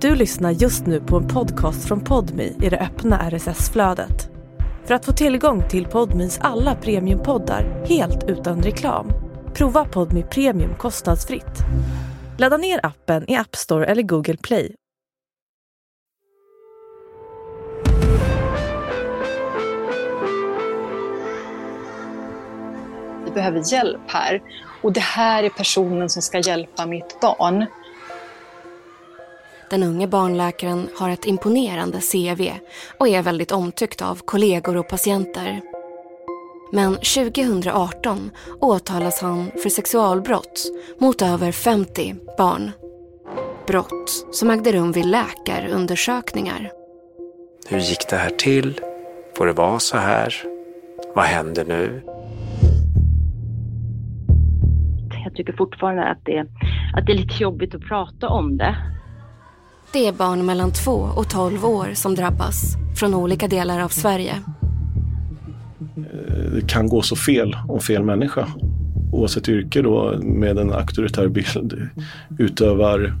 Du lyssnar just nu på en podcast från Podmi i det öppna RSS-flödet. För att få tillgång till Podmis alla premiumpoddar helt utan reklam, prova Podmi Premium kostnadsfritt. Ladda ner appen i App Store eller Google Play. Vi behöver hjälp här och det här är personen som ska hjälpa mitt barn. Den unge barnläkaren har ett imponerande CV och är väldigt omtyckt av kollegor och patienter. Men 2018 åtalas han för sexualbrott mot över 50 barn. Brott som ägde rum vid läkarundersökningar. Hur gick det här till? Får det vara så här? Vad händer nu? Jag tycker fortfarande att det, att det är lite jobbigt att prata om det. Det är barn mellan 2 och 12 år som drabbas från olika delar av Sverige. Det kan gå så fel om fel människa, oavsett yrke då, med en auktoritär bild, utövar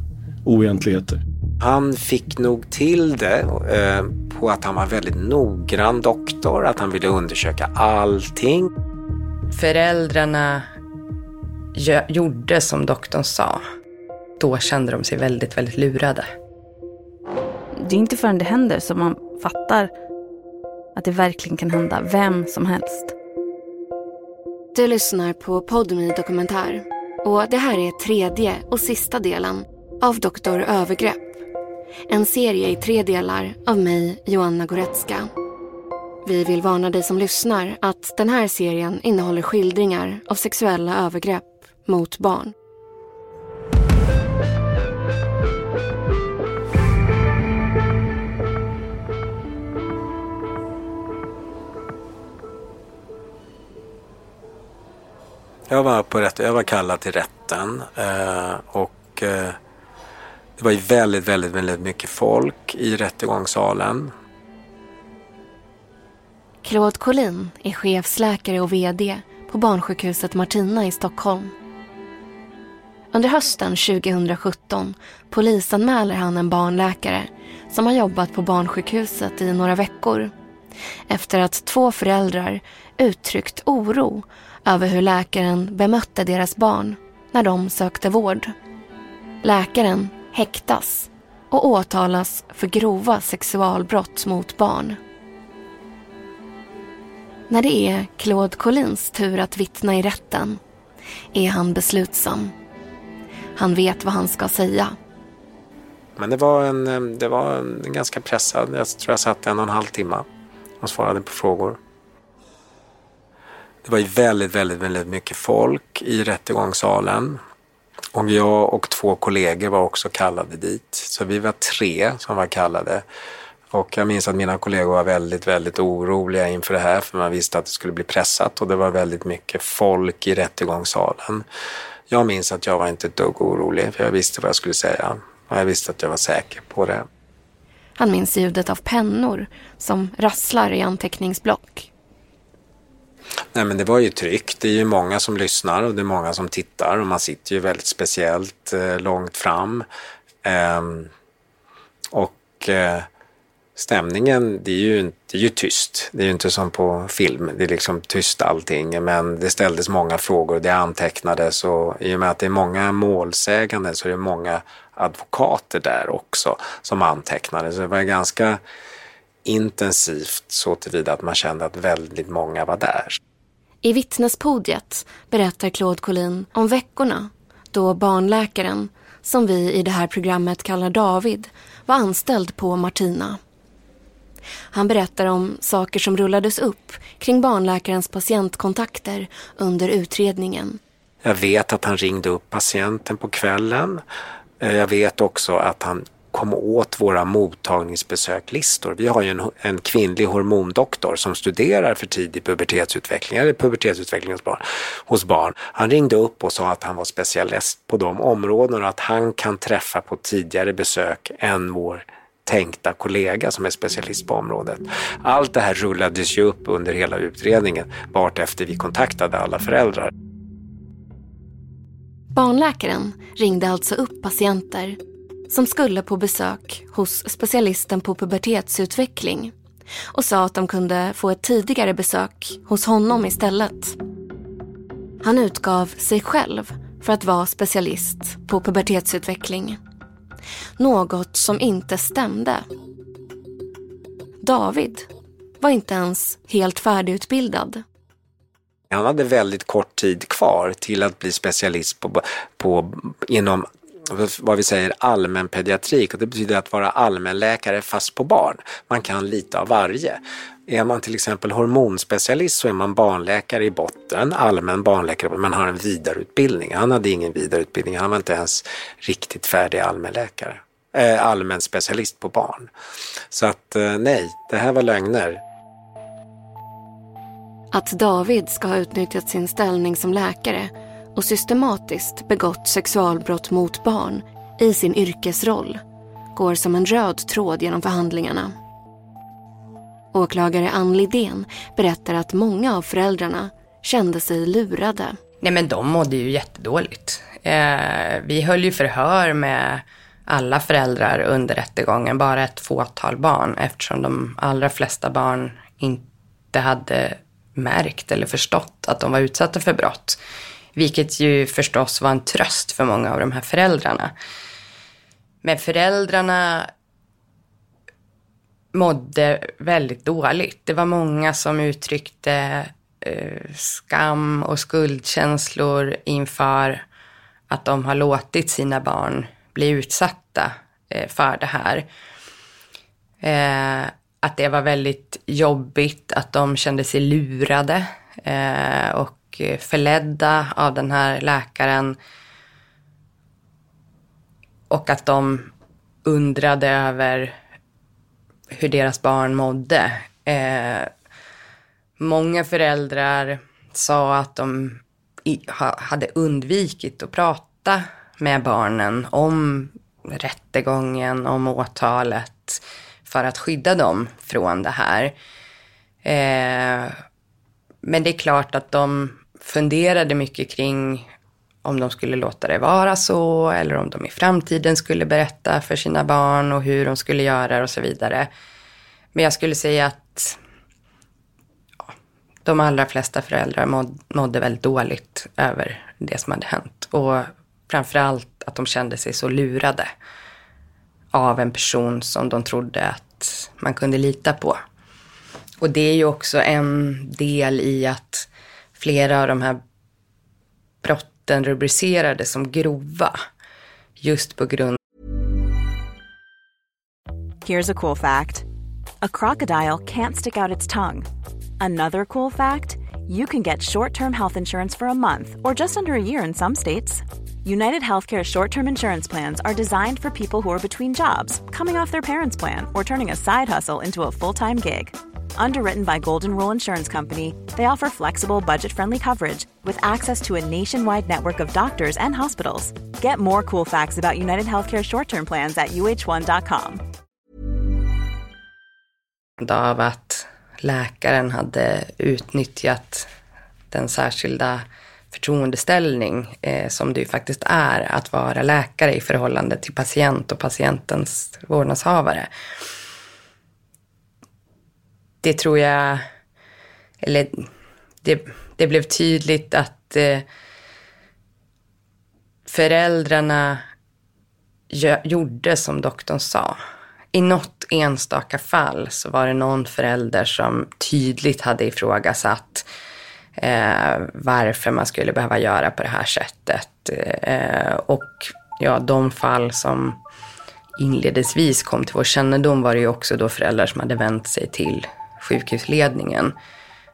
oegentligheter. Han fick nog till det eh, på att han var väldigt noggrann doktor, att han ville undersöka allting. Föräldrarna gjorde som doktorn sa. Då kände de sig väldigt, väldigt lurade. Det är inte förrän det händer som man fattar att det verkligen kan hända vem som helst. Du lyssnar på Podmi Dokumentär och det här är tredje och sista delen av Doktor Övergrepp. En serie i tre delar av mig, Joanna Goretzka. Vi vill varna dig som lyssnar att den här serien innehåller skildringar av sexuella övergrepp mot barn. Jag var, på rätt, jag var kallad till rätten eh, och eh, det var ju väldigt, väldigt, väldigt mycket folk i rättegångssalen. Claude Collin är chefsläkare och VD på barnsjukhuset Martina i Stockholm. Under hösten 2017 polisanmäler han en barnläkare som har jobbat på barnsjukhuset i några veckor efter att två föräldrar uttryckt oro över hur läkaren bemötte deras barn när de sökte vård. Läkaren häktas och åtalas för grova sexualbrott mot barn. När det är Claude Collins tur att vittna i rätten är han beslutsam. Han vet vad han ska säga. Men det var en, eh, det var en ganska pressad, jag tror jag satt en och en halv timme och svarade på frågor. Det var ju väldigt, väldigt, väldigt mycket folk i rättegångssalen. Och jag och två kollegor var också kallade dit. Så vi var tre som var kallade. Och jag minns att mina kollegor var väldigt, väldigt oroliga inför det här för man visste att det skulle bli pressat och det var väldigt mycket folk i rättegångssalen. Jag minns att jag var inte ett dugg orolig för jag visste vad jag skulle säga och jag visste att jag var säker på det. Han minns ljudet av pennor som rasslar i anteckningsblock. Nej men det var ju tryggt. Det är ju många som lyssnar och det är många som tittar och man sitter ju väldigt speciellt eh, långt fram. Eh, och eh, stämningen, det är, ju, det är ju tyst. Det är ju inte som på film. Det är liksom tyst allting. Men det ställdes många frågor, det antecknades och i och med att det är många målsägande så är det många advokater där också som antecknade. Så det var ganska intensivt så tillvida att man kände att väldigt många var där. I vittnespodiet berättar Claude Collin om veckorna då barnläkaren, som vi i det här programmet kallar David, var anställd på Martina. Han berättar om saker som rullades upp kring barnläkarens patientkontakter under utredningen. Jag vet att han ringde upp patienten på kvällen. Eh, jag vet också att han kom åt våra mottagningsbesöklistor. Vi har ju en, en kvinnlig hormondoktor som studerar för tidig pubertetsutveckling, eller pubertetsutveckling hos barn, hos barn. Han ringde upp och sa att han var specialist på de områdena och att han kan träffa på tidigare besök än vår tänkta kollega som är specialist på området. Allt det här rullades ju upp under hela utredningen vart efter vi kontaktade alla föräldrar. Barnläkaren ringde alltså upp patienter som skulle på besök hos specialisten på pubertetsutveckling och sa att de kunde få ett tidigare besök hos honom istället. Han utgav sig själv för att vara specialist på pubertetsutveckling. Något som inte stämde. David var inte ens helt färdigutbildad. Han hade väldigt kort tid kvar till att bli specialist på, på, inom vad vi säger allmänpediatrik, och det betyder att vara allmänläkare fast på barn. Man kan lite av varje. Är man till exempel hormonspecialist så är man barnläkare i botten, allmän barnläkare, men har en vidareutbildning. Han hade ingen vidareutbildning, han var inte ens riktigt färdig allmänläkare. Eh, allmän specialist på barn. Så att eh, nej, det här var lögner. Att David ska ha utnyttjat sin ställning som läkare och systematiskt begått sexualbrott mot barn i sin yrkesroll går som en röd tråd genom förhandlingarna. Åklagare Ann Lidén berättar att många av föräldrarna kände sig lurade. Nej men de mådde ju jättedåligt. Eh, vi höll ju förhör med alla föräldrar under rättegången, bara ett fåtal barn eftersom de allra flesta barn inte hade märkt eller förstått att de var utsatta för brott. Vilket ju förstås var en tröst för många av de här föräldrarna. Men föräldrarna mådde väldigt dåligt. Det var många som uttryckte eh, skam och skuldkänslor inför att de har låtit sina barn bli utsatta eh, för det här. Eh, att det var väldigt jobbigt, att de kände sig lurade eh, och eh, förledda av den här läkaren. Och att de undrade över hur deras barn mådde. Eh, många föräldrar sa att de i, ha, hade undvikit att prata med barnen om rättegången, om åtalet för att skydda dem från det här. Eh, men det är klart att de funderade mycket kring om de skulle låta det vara så eller om de i framtiden skulle berätta för sina barn och hur de skulle göra och så vidare. Men jag skulle säga att ja, de allra flesta föräldrar mådde väldigt dåligt över det som hade hänt. Och framförallt att de kände sig så lurade av en person som de trodde att man kunde lita på. Och det är ju också en del i att flera av de här brotten rubricerades som grova. Just på grund Here's a cool fact. A crocodile can't stick out its tongue. Another cool fact, you can get short-term health insurance for a month or just under a year in some states. United Healthcare short term insurance plans are designed for people who are between jobs, coming off their parents' plan, or turning a side hustle into a full time gig. Underwritten by Golden Rule Insurance Company, they offer flexible, budget friendly coverage with access to a nationwide network of doctors and hospitals. Get more cool facts about United Healthcare short term plans at uh1.com. Av att läkaren hade utnyttjat den särskilda förtroendeställning eh, som det ju faktiskt är att vara läkare i förhållande till patient och patientens vårdnadshavare. Det tror jag, eller det, det blev tydligt att eh, föräldrarna gjorde som doktorn sa. I något enstaka fall så var det någon förälder som tydligt hade ifrågasatt eh, varför man skulle behöva göra på det här sättet. Eh, och ja, de fall som inledningsvis kom till vår kännedom var det ju också då föräldrar som hade vänt sig till sjukhusledningen.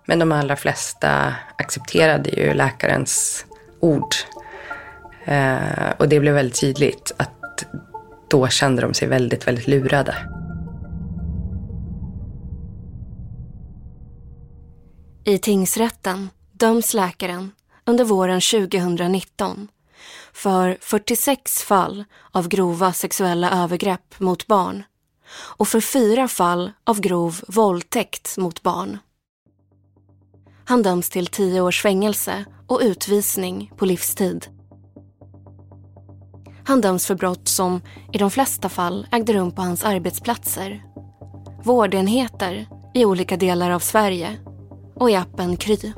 Men de allra flesta accepterade ju läkarens ord. Eh, och det blev väldigt tydligt att då kände de sig väldigt, väldigt lurade. I tingsrätten döms läkaren under våren 2019 för 46 fall av grova sexuella övergrepp mot barn och för fyra fall av grov våldtäkt mot barn. Han döms till tio års fängelse och utvisning på livstid. Han döms för brott som i de flesta fall ägde rum på hans arbetsplatser. Vårdenheter i olika delar av Sverige och i appen Kry.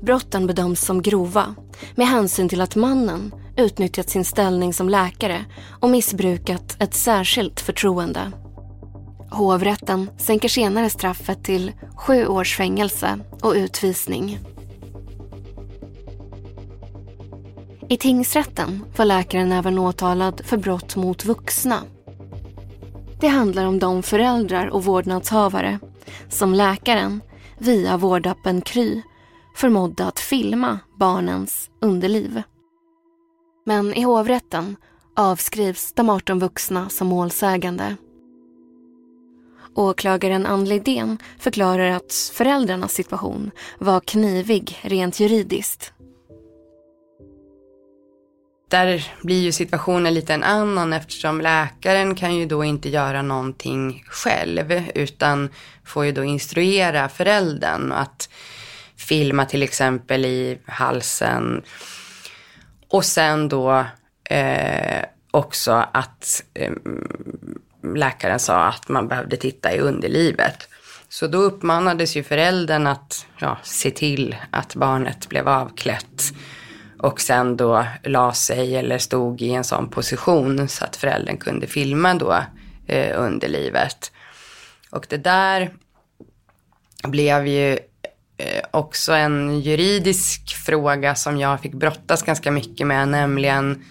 Brotten bedöms som grova med hänsyn till att mannen utnyttjat sin ställning som läkare och missbrukat ett särskilt förtroende. Hovrätten sänker senare straffet till sju års fängelse och utvisning. I tingsrätten var läkaren även åtalad för brott mot vuxna. Det handlar om de föräldrar och vårdnadshavare som läkaren via vårdappen Kry förmådde att filma barnens underliv. Men i hovrätten avskrivs de 18 vuxna som målsägande. Åklagaren Ann Lidén förklarar att föräldrarnas situation var knivig rent juridiskt. Där blir ju situationen lite en annan eftersom läkaren kan ju då inte göra någonting själv utan får ju då instruera föräldern att filma till exempel i halsen. Och sen då eh, också att eh, läkaren sa att man behövde titta i underlivet. Så då uppmanades ju föräldern att ja, se till att barnet blev avklätt och sen då la sig eller stod i en sån position så att föräldern kunde filma då eh, underlivet. Och det där blev ju Eh, också en juridisk fråga som jag fick brottas ganska mycket med, nämligen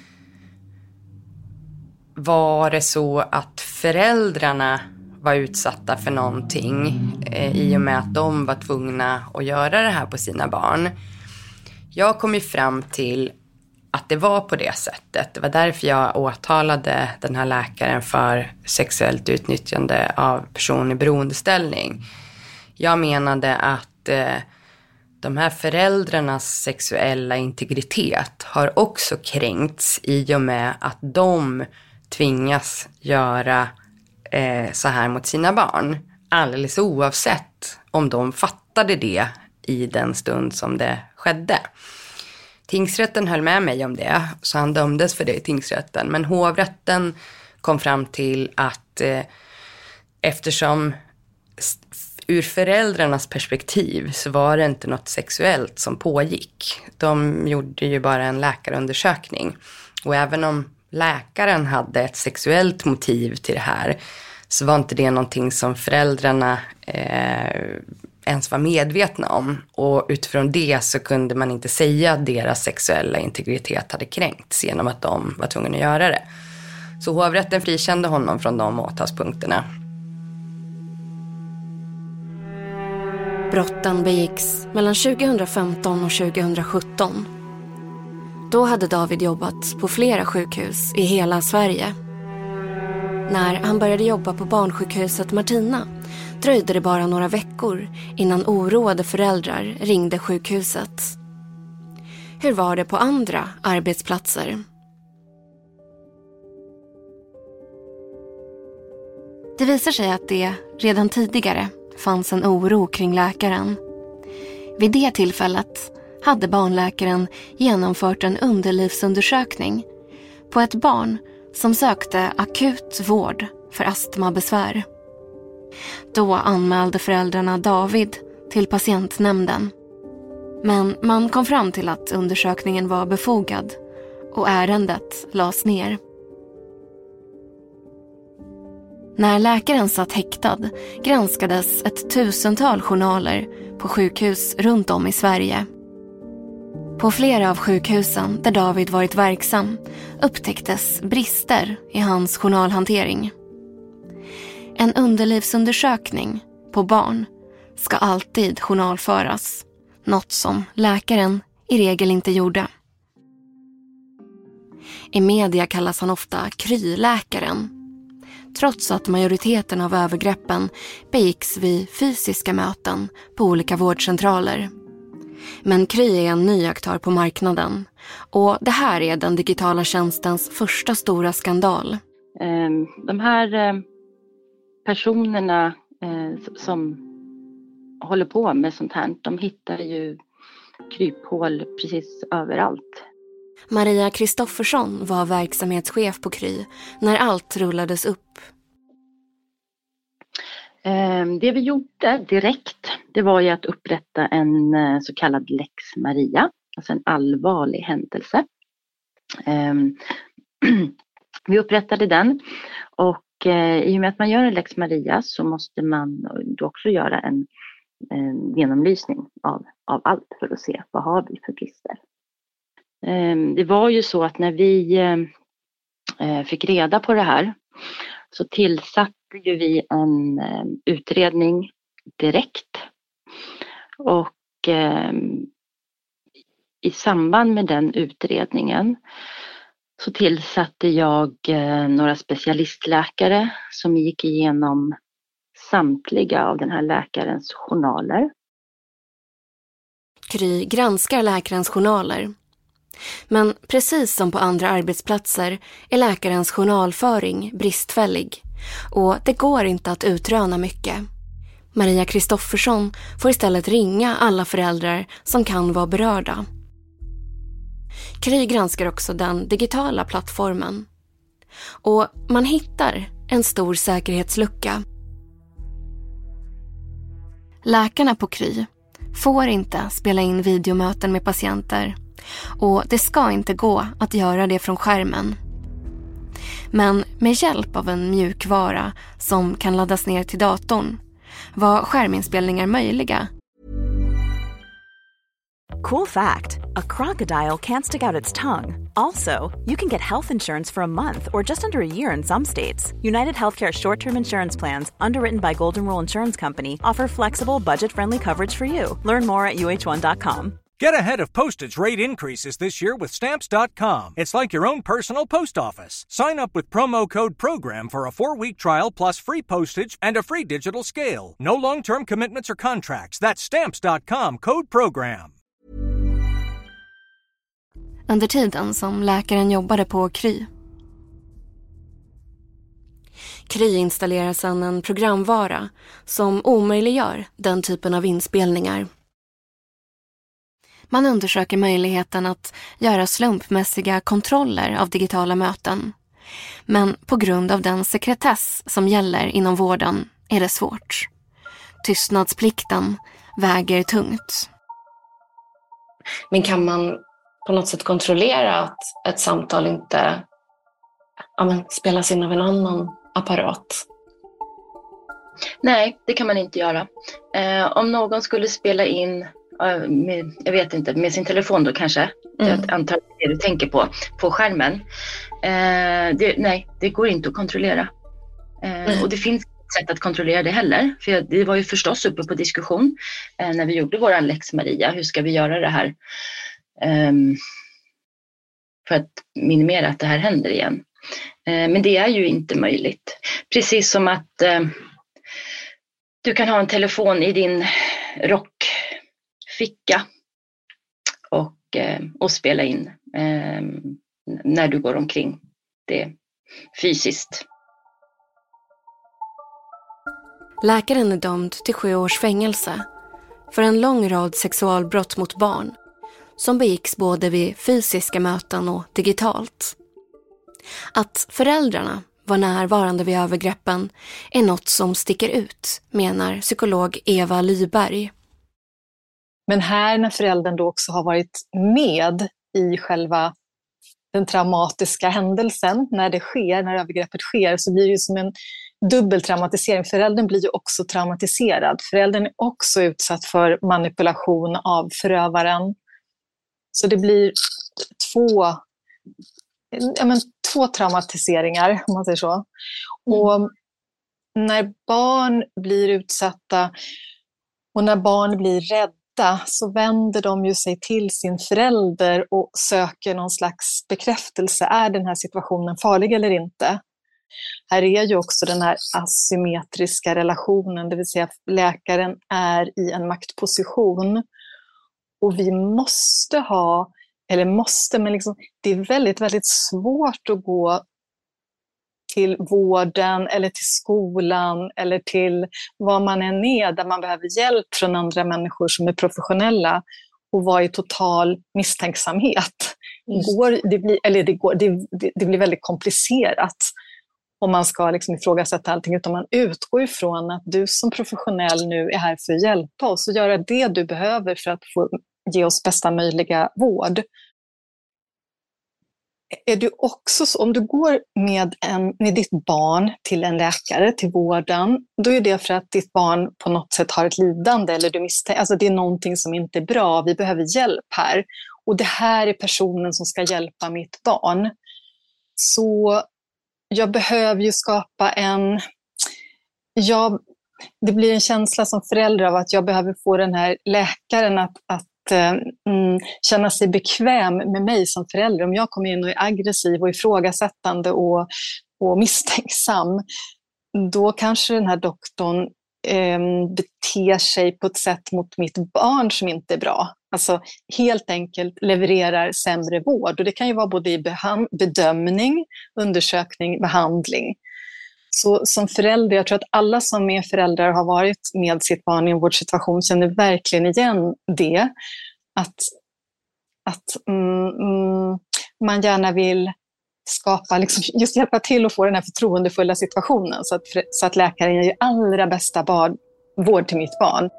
var det så att föräldrarna var utsatta för någonting eh, i och med att de var tvungna att göra det här på sina barn. Jag kom ju fram till att det var på det sättet. Det var därför jag åtalade den här läkaren för sexuellt utnyttjande av person i beroendeställning. Jag menade att eh, de här föräldrarnas sexuella integritet har också kränkts i och med att de tvingas göra eh, så här mot sina barn. Alldeles oavsett om de fattade det i den stund som det skedde. Tingsrätten höll med mig om det, så han dömdes för det i tingsrätten. Men hovrätten kom fram till att eh, eftersom ur föräldrarnas perspektiv så var det inte något sexuellt som pågick. De gjorde ju bara en läkarundersökning. Och även om läkaren hade ett sexuellt motiv till det här så var inte det någonting som föräldrarna eh, ens var medvetna om. Och utifrån det så kunde man inte säga att deras sexuella integritet hade kränkts genom att de var tvungna att göra det. Så hovrätten frikände honom från de åtalspunkterna. Brotten begicks mellan 2015 och 2017. Då hade David jobbat på flera sjukhus i hela Sverige. När han började jobba på barnsjukhuset Martina dröjde det bara några veckor innan oroade föräldrar ringde sjukhuset. Hur var det på andra arbetsplatser? Det visar sig att det redan tidigare fanns en oro kring läkaren. Vid det tillfället hade barnläkaren genomfört en underlivsundersökning på ett barn som sökte akut vård för astmabesvär. Då anmälde föräldrarna David till patientnämnden. Men man kom fram till att undersökningen var befogad och ärendet lades ner. När läkaren satt häktad granskades ett tusental journaler på sjukhus runt om i Sverige. På flera av sjukhusen där David varit verksam upptäcktes brister i hans journalhantering. En underlivsundersökning på barn ska alltid journalföras. Något som läkaren i regel inte gjorde. I media kallas han ofta kryläkaren. Trots att majoriteten av övergreppen begicks vid fysiska möten på olika vårdcentraler. Men Kry är en ny aktör på marknaden och det här är den digitala tjänstens första stora skandal. Ehm, de här ehm, personerna eh, som håller på med sånt här, de hittar ju kryphål precis överallt. Maria Kristoffersson var verksamhetschef på Kry när allt rullades upp. Ehm, det vi gjorde direkt, det var ju att upprätta en eh, så kallad lex Maria, alltså en allvarlig händelse. Ehm, vi upprättade den och eh, i och med att man gör en lex Maria så måste man då också göra en, en genomlysning av, av allt för att se vad har vi för brister. Ehm, det var ju så att när vi eh, eh, fick reda på det här så tillsatte ju vi en eh, utredning direkt. Och ehm, i samband med den utredningen så tillsatte jag några specialistläkare som gick igenom samtliga av den här läkarens journaler. Kry granskar läkarens journaler men precis som på andra arbetsplatser är läkarens journalföring bristfällig och det går inte att utröna mycket. Maria Kristoffersson får istället ringa alla föräldrar som kan vara berörda. Kry granskar också den digitala plattformen. Och man hittar en stor säkerhetslucka. Läkarna på Kry får inte spela in videomöten med patienter och det ska inte gå att göra det från skärmen. Men med hjälp av en mjukvara som kan laddas ner till datorn var skärminspelningar möjliga. Cool fact a crocodile can't stick out its tongue. Also, you can get health insurance for a month or just under a year in some states. United Healthcare short term insurance plans, underwritten by Golden Rule Insurance Company, offer flexible, budget friendly coverage for you. Learn more at uh1.com. Get ahead of postage rate increases this year with Stamps.com. It's like your own personal post office. Sign up with promo code PROGRAM for a four week trial plus free postage and a free digital scale. No long term commitments or contracts. That's Stamps.com code PROGRAM. Under tiden som läkaren jobbade på Kry. Kry installerar sedan en programvara som omöjliggör den typen av inspelningar. Man undersöker möjligheten att göra slumpmässiga kontroller av digitala möten. Men på grund av den sekretess som gäller inom vården är det svårt. Tystnadsplikten väger tungt. Men kan man på något sätt kontrollera att ett samtal inte ja, men, spelas in av en annan apparat? Nej, det kan man inte göra. Eh, om någon skulle spela in med, jag vet inte, med sin telefon då kanske. Mm. Jag antar det du tänker på, på skärmen. Eh, det, nej, det går inte att kontrollera. Eh, mm. Och det finns sätt att kontrollera det heller. För det var ju förstås uppe på diskussion eh, när vi gjorde vår lex Maria. Hur ska vi göra det här? Ehm, för att minimera att det här händer igen. Eh, men det är ju inte möjligt. Precis som att eh, du kan ha en telefon i din rock ficka och, eh, och spela in eh, när du går omkring det fysiskt. Läkaren är dömd till sju års fängelse för en lång rad sexualbrott mot barn som begicks både vid fysiska möten och digitalt. Att föräldrarna var närvarande vid övergreppen är något som sticker ut, menar psykolog Eva Lyberg. Men här när föräldern då också har varit med i själva den traumatiska händelsen, när det sker, när övergreppet sker, så blir det ju som en dubbel traumatisering. Föräldern blir ju också traumatiserad. Föräldern är också utsatt för manipulation av förövaren. Så det blir två, ja, men, två traumatiseringar, om man säger så. Mm. Och när barn blir utsatta och när barn blir rädda så vänder de ju sig till sin förälder och söker någon slags bekräftelse. Är den här situationen farlig eller inte? Här är ju också den här asymmetriska relationen, det vill säga läkaren är i en maktposition. Och vi måste ha, eller måste, men liksom, det är väldigt, väldigt svårt att gå till vården eller till skolan eller till vad man än är där man behöver hjälp från andra människor som är professionella och vara i total misstänksamhet. går, det, blir, eller det, går, det, det, det blir väldigt komplicerat om man ska liksom ifrågasätta allting, utan man utgår ifrån att du som professionell nu är här för att hjälpa oss och göra det du behöver för att få ge oss bästa möjliga vård. Är du också så, om du går med, en, med ditt barn till en läkare, till vården, då är det för att ditt barn på något sätt har ett lidande eller du misstänker, alltså det är någonting som inte är bra, vi behöver hjälp här. Och det här är personen som ska hjälpa mitt barn. Så jag behöver ju skapa en... Jag, det blir en känsla som förälder av att jag behöver få den här läkaren att, att eh, mm, känna sig bekväm med mig som förälder. Om jag kommer in och är aggressiv och ifrågasättande och, och misstänksam, då kanske den här doktorn eh, beter sig på ett sätt mot mitt barn som inte är bra. Alltså helt enkelt levererar sämre vård. Och det kan ju vara både i bedömning, undersökning, behandling. Så som förälder, jag tror att alla som är föräldrar har varit med sitt barn i en vårdsituation känner verkligen igen det. Att, att mm, mm, man gärna vill skapa, liksom, just hjälpa till att få den här förtroendefulla situationen så att, så att läkaren ger allra bästa barn, vård till mitt barn.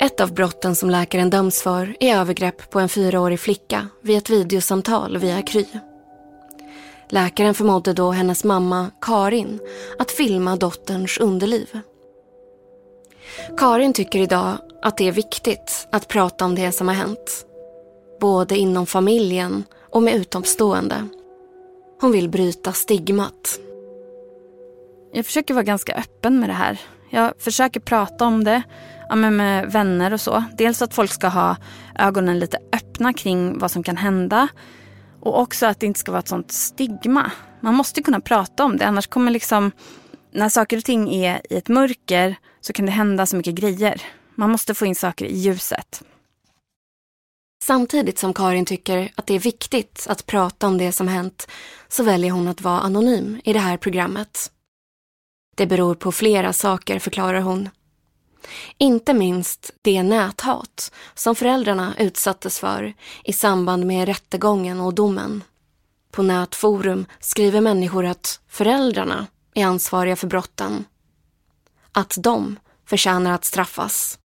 Ett av brotten som läkaren döms för är övergrepp på en fyraårig flicka vid ett videosamtal via Kry. Läkaren förmådde då hennes mamma, Karin, att filma dotterns underliv. Karin tycker idag att det är viktigt att prata om det som har hänt. Både inom familjen och med utomstående. Hon vill bryta stigmat. Jag försöker vara ganska öppen med det här. Jag försöker prata om det ja, men med vänner och så. Dels att folk ska ha ögonen lite öppna kring vad som kan hända. Och också att det inte ska vara ett sånt stigma. Man måste kunna prata om det annars kommer liksom när saker och ting är i ett mörker så kan det hända så mycket grejer. Man måste få in saker i ljuset. Samtidigt som Karin tycker att det är viktigt att prata om det som hänt så väljer hon att vara anonym i det här programmet. Det beror på flera saker, förklarar hon. Inte minst det näthat som föräldrarna utsattes för i samband med rättegången och domen. På nätforum skriver människor att föräldrarna är ansvariga för brotten. Att de förtjänar att straffas.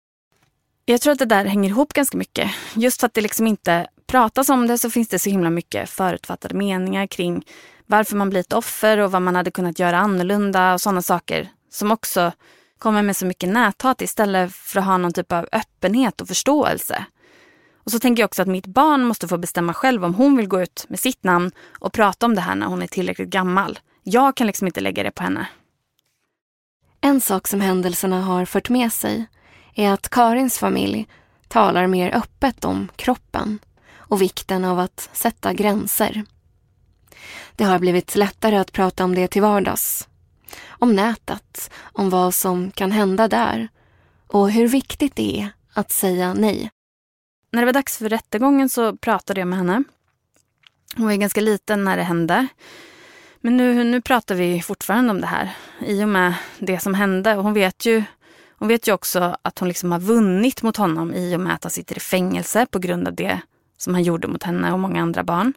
Jag tror att det där hänger ihop ganska mycket. Just för att det liksom inte pratas om det så finns det så himla mycket förutfattade meningar kring varför man blir ett offer och vad man hade kunnat göra annorlunda och sådana saker som också kommer med så mycket näthat istället för att ha någon typ av öppenhet och förståelse. Och så tänker jag också att mitt barn måste få bestämma själv om hon vill gå ut med sitt namn och prata om det här när hon är tillräckligt gammal. Jag kan liksom inte lägga det på henne. En sak som händelserna har fört med sig är att Karins familj talar mer öppet om kroppen och vikten av att sätta gränser. Det har blivit lättare att prata om det till vardags om nätet, om vad som kan hända där och hur viktigt det är att säga nej. När det var dags för rättegången så pratade jag med henne. Hon var ganska liten när det hände. Men nu, nu pratar vi fortfarande om det här i och med det som hände. Och hon vet ju, hon vet ju också att hon liksom har vunnit mot honom i och med att han sitter i fängelse på grund av det som han gjorde mot henne och många andra barn.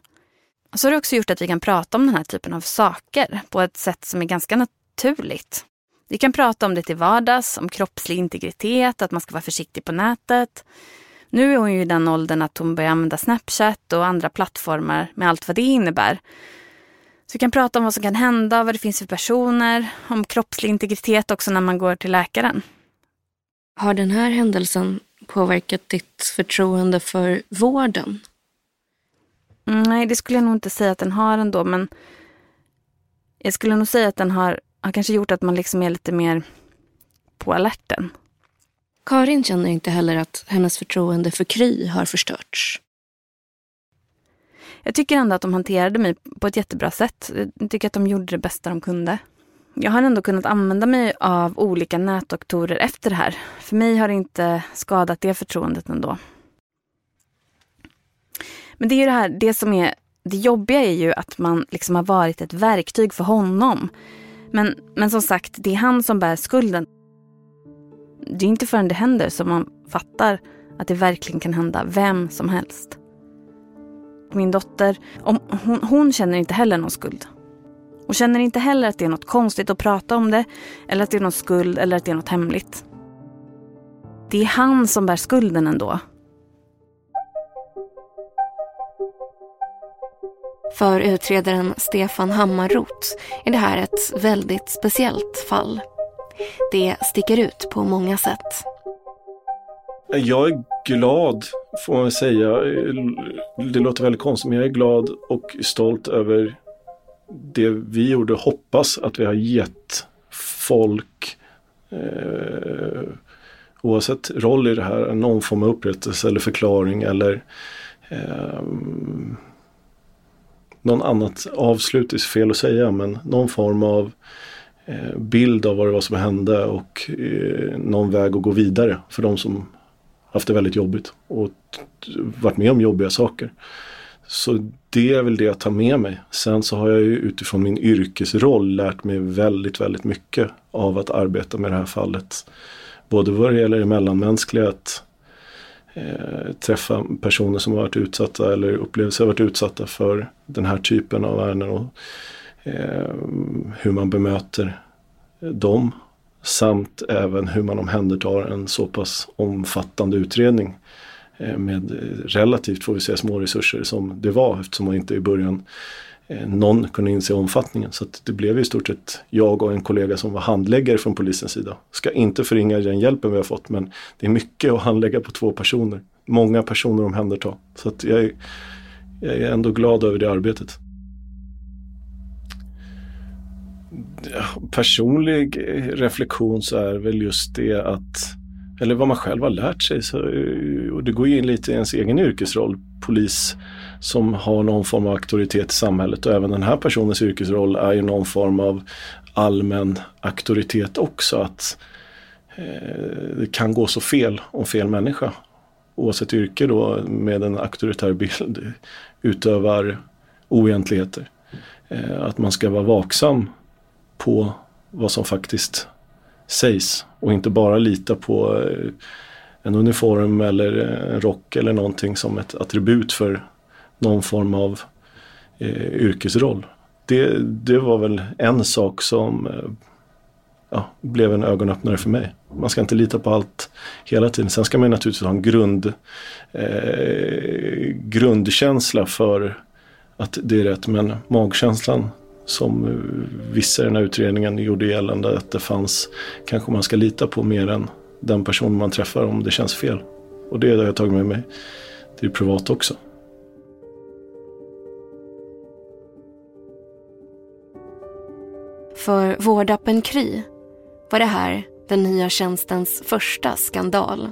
Och så har det också gjort att vi kan prata om den här typen av saker på ett sätt som är ganska naturligt. Vi kan prata om det till vardags, om kroppslig integritet, att man ska vara försiktig på nätet. Nu är hon ju i den åldern att hon börjar använda Snapchat och andra plattformar med allt vad det innebär. Så vi kan prata om vad som kan hända, vad det finns för personer, om kroppslig integritet också när man går till läkaren. Har den här händelsen påverkat ditt förtroende för vården? Nej, det skulle jag nog inte säga att den har ändå, men jag skulle nog säga att den har har kanske gjort att man liksom är lite mer på alerten. Karin känner inte heller att hennes förtroende för Kry har förstörts. Jag tycker ändå att de hanterade mig på ett jättebra sätt. Jag tycker att de gjorde det bästa de kunde. Jag har ändå kunnat använda mig av olika nätdoktorer efter det här. För mig har det inte skadat det förtroendet ändå. Men det är ju det här, det som är det jobbiga är ju att man liksom har varit ett verktyg för honom. Men, men som sagt, det är han som bär skulden. Det är inte förrän det händer som man fattar att det verkligen kan hända vem som helst. Min dotter, om, hon, hon känner inte heller någon skuld. Hon känner inte heller att det är något konstigt att prata om det, eller att det är någon skuld eller att det är något hemligt. Det är han som bär skulden ändå. För utredaren Stefan Hammarroth är det här ett väldigt speciellt fall. Det sticker ut på många sätt. Jag är glad, får man säga. Det låter väldigt konstigt, men jag är glad och stolt över det vi gjorde. Hoppas att vi har gett folk, eh, oavsett roll i det här, någon form av upprättelse eller förklaring eller eh, någon annat avslut är fel att säga, men någon form av eh, bild av vad det var som hände och eh, någon väg att gå vidare för de som haft det väldigt jobbigt och varit med om jobbiga saker. Så det är väl det jag tar med mig. Sen så har jag ju utifrån min yrkesroll lärt mig väldigt, väldigt mycket av att arbeta med det här fallet. Både vad det gäller det mellanmänskliga, att eh, träffa personer som har varit utsatta eller upplever sig ha varit utsatta för den här typen av ärenden och eh, hur man bemöter dem. Samt även hur man omhändertar en så pass omfattande utredning eh, med relativt, får vi säga, små resurser som det var eftersom man inte i början Eh, någon kunde inse omfattningen. Så det blev i stort sett jag och en kollega som var handläggare från polisens sida. Ska inte förringa den hjälpen vi har fått men det är mycket att handlägga på två personer. Många personer omhänderta. Så att jag, är, jag är ändå glad över det arbetet. personlig reflektion så är väl just det att, eller vad man själv har lärt sig, så, och det går ju in lite i ens egen yrkesroll, polis som har någon form av auktoritet i samhället och även den här personens yrkesroll är ju någon form av allmän auktoritet också. Att eh, det kan gå så fel om fel människa, oavsett yrke då, med en auktoritär bild utövar oegentligheter. Eh, att man ska vara vaksam på vad som faktiskt sägs och inte bara lita på eh, en uniform eller eh, en rock eller någonting som ett attribut för någon form av eh, yrkesroll. Det, det var väl en sak som eh, ja, blev en ögonöppnare för mig. Man ska inte lita på allt hela tiden. Sen ska man naturligtvis ha en grund, eh, grundkänsla för att det är rätt. Men magkänslan som eh, vissa i den här utredningen gjorde gällande att det fanns, kanske man ska lita på mer än den person man träffar om det känns fel. Och det har jag tagit med mig till privat också. För vårdappen Kry var det här den nya tjänstens första skandal.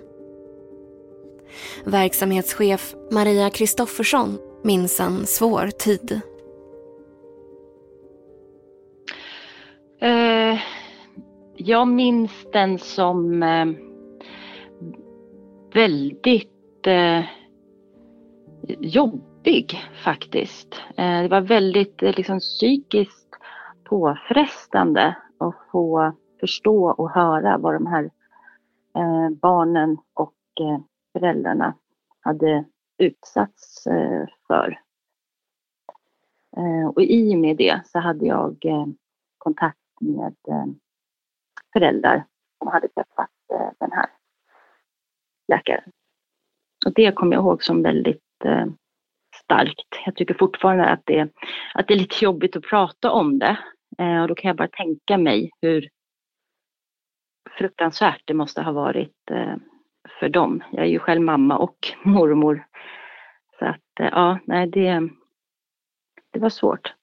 Verksamhetschef Maria Kristoffersson minns en svår tid. Eh, jag minns den som eh, väldigt eh, jobbig faktiskt. Eh, det var väldigt eh, liksom, psykiskt påfrestande att få förstå och höra vad de här eh, barnen och eh, föräldrarna hade utsatts eh, för. Och i och med det så hade jag kontakt med föräldrar som hade träffat den här läkaren. Och det kommer jag ihåg som väldigt starkt. Jag tycker fortfarande att det, att det är lite jobbigt att prata om det. Eh, och då kan jag bara tänka mig hur fruktansvärt det måste ha varit eh, för dem. Jag är ju själv mamma och mormor. Så att eh, ja, nej det, det var svårt.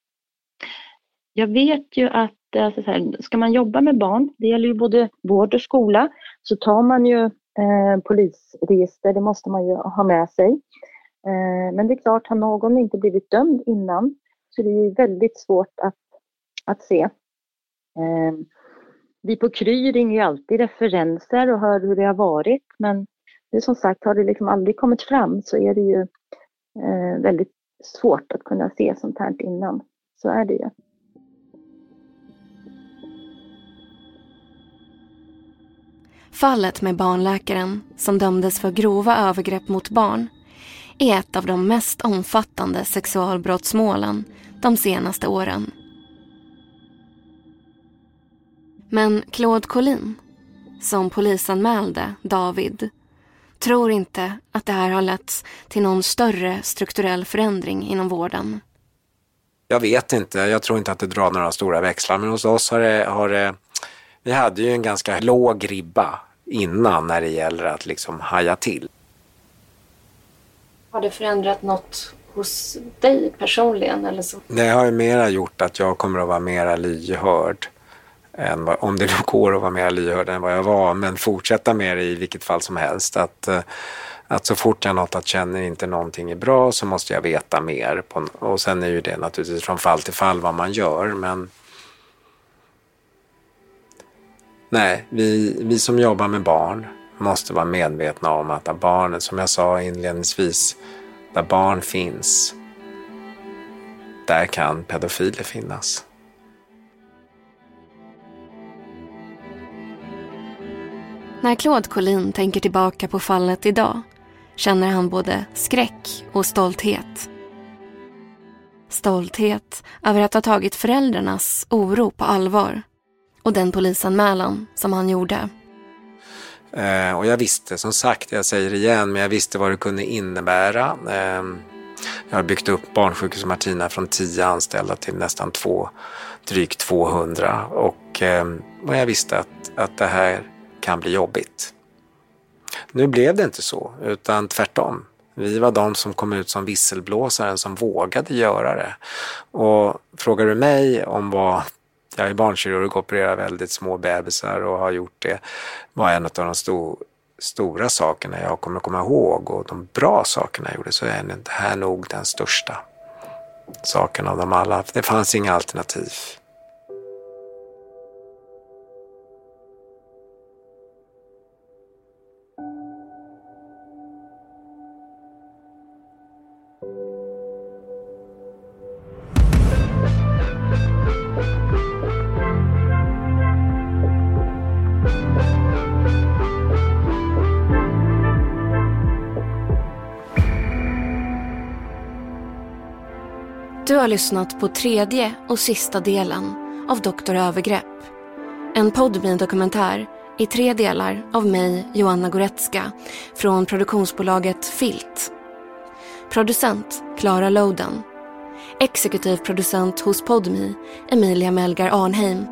Jag vet ju att alltså så här, ska man jobba med barn, det gäller ju både vård och skola, så tar man ju eh, polisregister, det måste man ju ha med sig. Eh, men det är klart, har någon inte blivit dömd innan så det är väldigt svårt att, att se. Ehm, vi på Kry ringer ju alltid referenser och hör hur det har varit, men det som sagt, har det liksom aldrig kommit fram så är det ju eh, väldigt svårt att kunna se sånt här innan. Så är det ju. Fallet med barnläkaren som dömdes för grova övergrepp mot barn är ett av de mest omfattande sexualbrottsmålen de senaste åren. Men Claude Collin, som polisanmälde David, tror inte att det här har lett till någon större strukturell förändring inom vården. Jag vet inte, jag tror inte att det drar några stora växlar, men hos oss har det, har det vi hade ju en ganska låg ribba innan när det gäller att liksom haja till. Har det förändrat något hos dig personligen? Eller så? Det har ju mera gjort att jag kommer att vara mera lyhörd. Än vad, om det nu går att vara mer lyhörd än vad jag var, men fortsätta med det i vilket fall som helst. Att, eh, att så fort jag något att känner inte någonting är bra så måste jag veta mer. På, och sen är ju det naturligtvis från fall till fall vad man gör, men Nej, vi, vi som jobbar med barn måste vara medvetna om att där barnen, som jag sa inledningsvis, där barn finns, där kan pedofiler finnas. När Claude Collin tänker tillbaka på fallet idag känner han både skräck och stolthet. Stolthet över att ha tagit föräldrarnas oro på allvar och den polisanmälan som han gjorde. Eh, och jag visste, som sagt, jag säger det igen, men jag visste vad det kunde innebära. Eh, jag har byggt upp barnsjukhus Martina från 10 anställda till nästan två, drygt 200 och, eh, och jag visste att, att det här kan bli jobbigt. Nu blev det inte så, utan tvärtom. Vi var de som kom ut som visselblåsaren som vågade göra det. Och frågar du mig om vad jag är barnkirurg och opererar väldigt små bebisar och har gjort det. var en av de stor, stora sakerna jag kommer komma ihåg och de bra sakerna jag gjorde så är det här nog den största saken av dem alla. Det fanns inga alternativ. Du har lyssnat på tredje och sista delen av Doktor Övergrepp. En podmin dokumentär i tre delar av mig, Joanna Goretzka, från produktionsbolaget Filt. Producent Klara Loden. Exekutiv producent hos Podmi, Emilia Melgar Arnheim.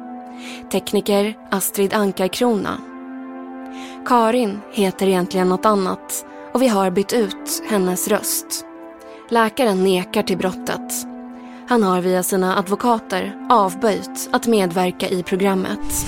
Tekniker Astrid Ankarkrona. Karin heter egentligen något annat och vi har bytt ut hennes röst. Läkaren nekar till brottet han har via sina advokater avböjt att medverka i programmet.